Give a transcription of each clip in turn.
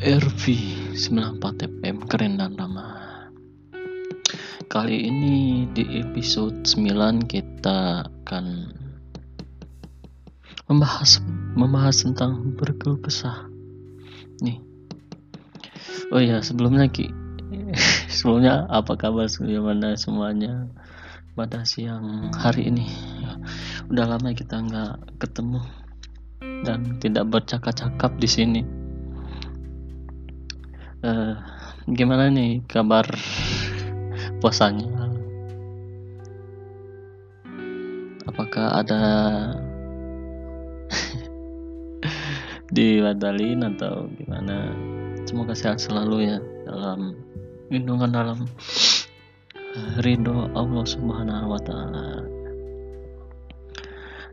RV 94 FM keren dan ramah Kali ini di episode 9 kita akan membahas membahas tentang berkeluh kesah. Nih. Oh ya sebelumnya Ki sebelumnya apa kabar bagaimana semuanya pada siang hari ini? Udah lama kita nggak ketemu dan tidak bercakap-cakap di sini uh, gimana nih kabar puasanya? Apakah ada dibatalin atau gimana? Semoga sehat selalu ya dalam lindungan dalam ridho Allah subhanahu wa ta'ala.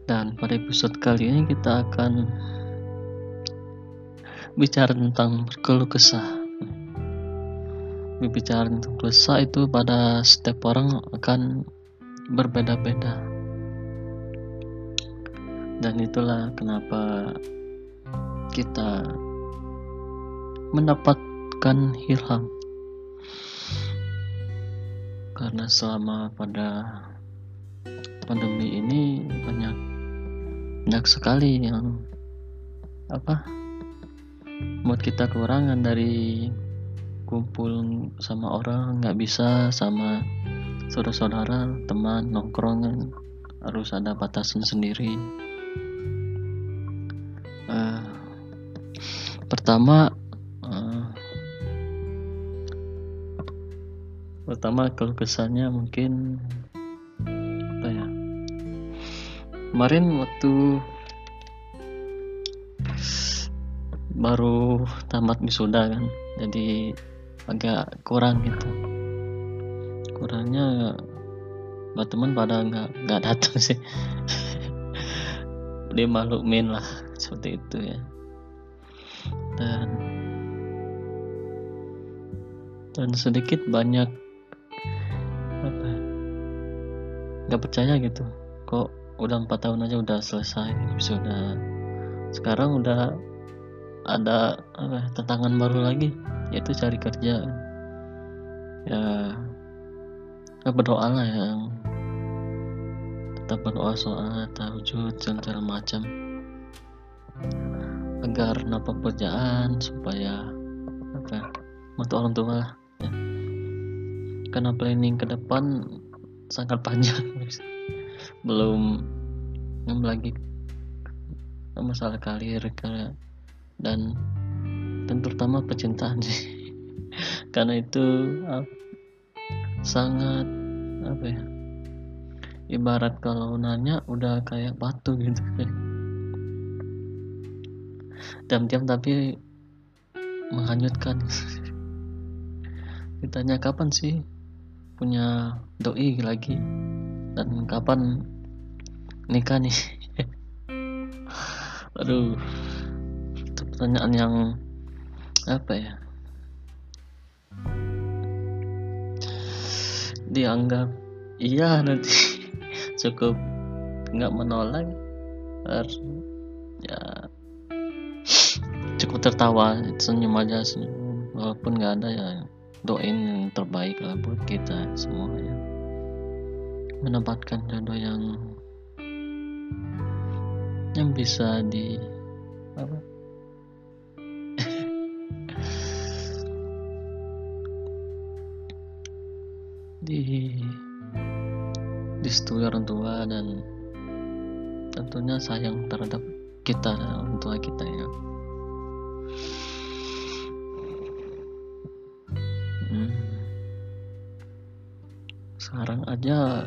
Dan pada episode kali ini kita akan bicara tentang berkeluh kesah berbicara tentang kesah itu pada setiap orang akan berbeda-beda. Dan itulah kenapa kita mendapatkan hilang karena selama pada pandemi ini banyak banyak sekali yang apa buat kita kekurangan dari kumpul sama orang nggak bisa sama saudara-saudara teman nongkrongan harus ada batasan sendiri. Pertama uh, pertama kalau kesannya mungkin apa ya? Kemarin waktu baru tamat wisuda kan jadi agak kurang gitu. Kurangnya buat teman pada nggak nggak datang sih. Dia maklumin lah seperti itu ya. Dan dan sedikit banyak apa nggak percaya gitu. Kok udah empat tahun aja udah selesai sudah. Sekarang udah ada apa tantangan baru lagi yaitu cari kerja. Ya, ya berdoa lah yang tetap berdoa soal tahajud segala macam. Agar napa pekerjaan supaya apa untuk orang tua lah. Ya. karena planning ke depan sangat panjang. Belum belum lagi masalah karir dan dan terutama percintaan sih karena itu uh, sangat apa ya ibarat kalau nanya udah kayak batu gitu kan. Diam-diam tapi menghanyutkan. Ditanya kapan sih punya doi lagi? Dan kapan nikah nih? Aduh pertanyaan yang apa ya? Dianggap iya nanti cukup nggak menolak ya cukup tertawa. Senyum aja senyum walaupun nggak ada ya doain yang terbaik lah buat kita semua ya. Menempatkan jodoh yang yang bisa di apa di disetujui orang tua dan tentunya sayang terhadap kita orang tua kita ya. Sekarang aja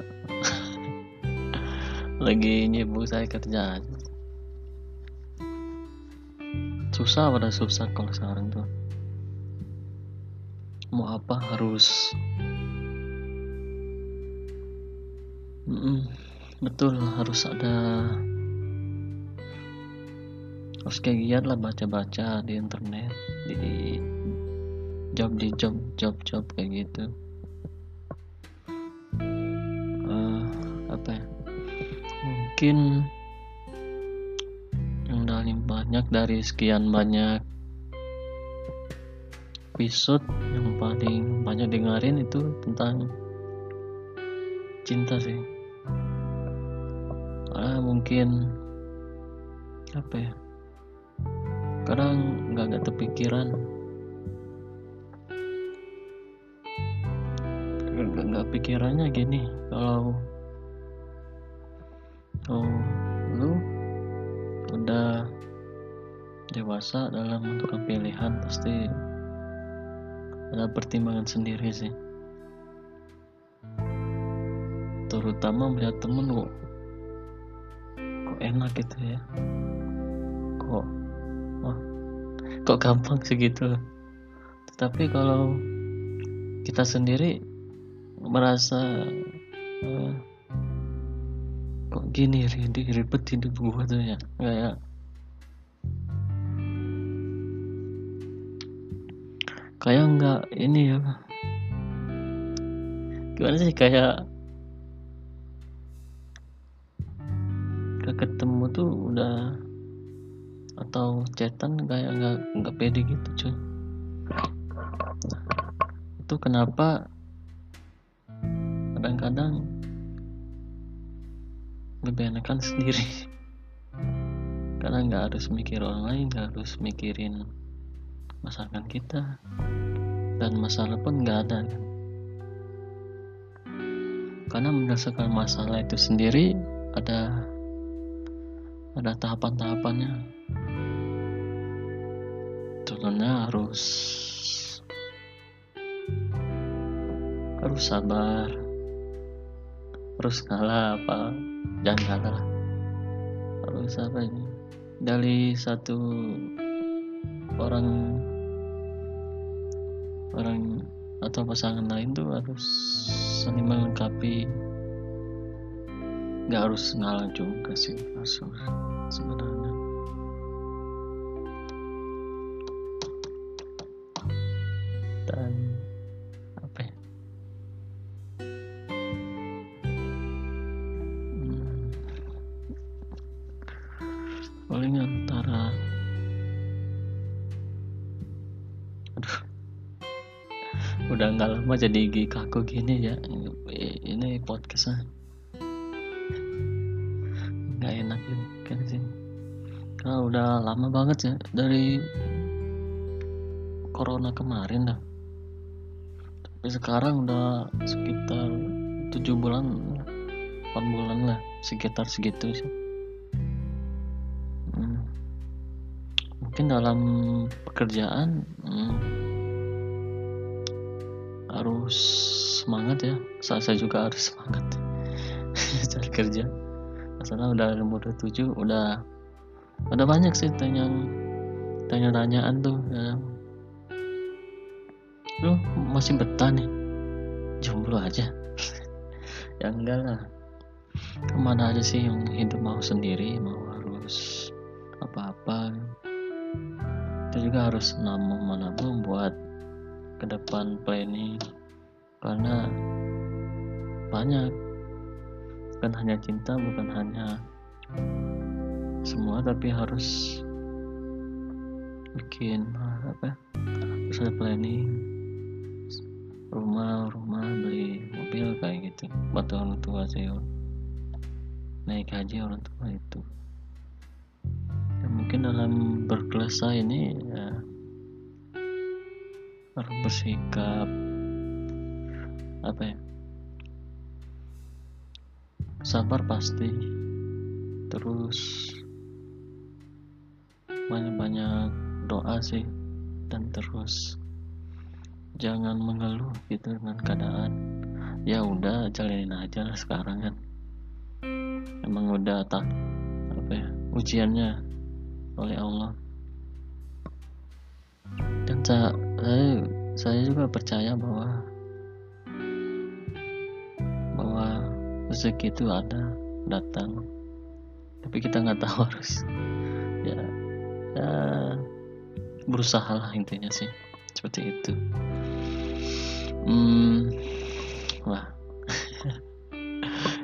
lagi nyibuk saya kerja. Susah pada susah kalau sekarang tuh. Mau apa harus betul harus ada harus kayak giat lah baca-baca di internet di job di job job job kayak gitu. Mungkin yang paling banyak dari sekian banyak episode yang paling banyak dengerin itu tentang cinta sih karena mungkin apa ya? Kadang nggak nggak terpikiran nggak pikirannya gini. Kalau oh lu udah dewasa dalam menentukan pilihan pasti ada pertimbangan sendiri sih. Terutama melihat temen kok enak gitu ya. Kok oh, kok gampang segitu tetapi kalau kita sendiri merasa uh, kok gini ribet hidup gua tuh ya kayak kayak nggak ini ya. Gimana sih kayak ketemu tuh udah atau chatan kayak nggak nggak pede gitu cuy. Itu kenapa kadang-kadang lebih enakan sendiri? Karena nggak harus mikir orang lain nggak harus mikirin masakan kita. Dan masalah pun nggak ada kan? Karena menyelesaikan masalah itu sendiri ada ada tahapan-tahapannya. Contohnya harus harus sabar. Harus ngalah apa jangan ngalah. Lah harus apa ini? Dari satu orang orang atau pasangan lain tuh harus saling melengkapi nggak harus ngalah juga sih harus sebenarnya dan apa ya? Hmm, paling antara udah nggak lama jadi gigi kaku gini ya. Ini podcastnya karena udah lama banget ya dari corona kemarin dah. Tapi sekarang udah sekitar tujuh bulan 8 bulan lah sekitar segitu sih. Hmm. mungkin dalam pekerjaan hmm, harus semangat ya. Saat saya juga harus semangat. Cari kerja. Karena udah umur 27 udah udah banyak sih tanya tanya-tanyaan tuh ya. lu masih betah nih? Jomblo aja. Ya enggak lah. Ke mana aja sih yang hidup mau sendiri mau harus apa-apa? Kita juga harus nabung menabung buat ke depan planning. Karena banyak. Bukan hanya cinta bukan hanya semua tapi harus bikin apa harus ada planning. Rumah rumah beli mobil kayak gitu bantu orang tua sih naik haji orang tua itu. Ya, mungkin dalam berkelas ini ya harus bersikap apa ya sabar pasti. Terus banyak-banyak doa sih. Dan terus jangan mengeluh gitu dengan keadaan. Ya udah jalanin aja lah sekarang kan. Emang udah tak apa ya ujiannya oleh Allah. Dan saya, saya juga percaya bahwa bahwa rezeki itu ada datang. Tapi kita nggak tahu harus ya berusaha lah intinya sih seperti itu. Hmm wah.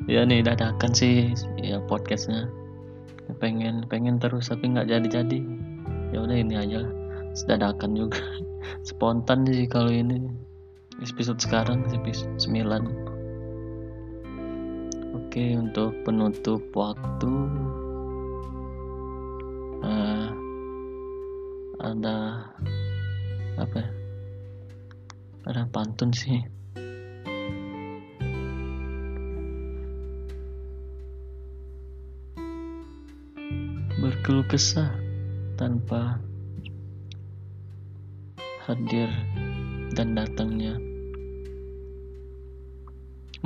Ya nih dadakan sih ya podcastnya. Pengen pengen terus tapi nggak jadi jadi ya udah ini aja lah. Dadakan juga. Spontan sih kalau ini. Episode sekarang episode 9 oke untuk penutup waktu ada apa ya? Ada pantun sih. Berkeluh kesah tanpa hadir dan datangnya.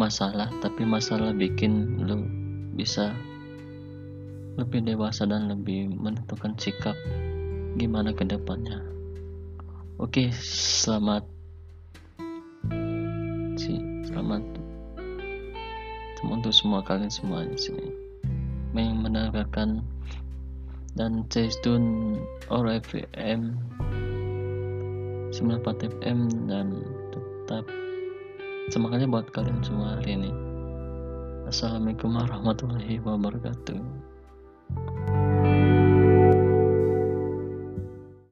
Masalah tapi masalah bikin lu bisa lebih dewasa dan lebih menentukan sikap gimana ke depannya. Oke selamat. Sih selamat. Untuk semua kalian semua di sini. Yang mendengarkan dan tune FM 94 FM dan tetap semangatnya buat kalian semua hari ini. Assalamualaikum warahmatullahi wabarakatuh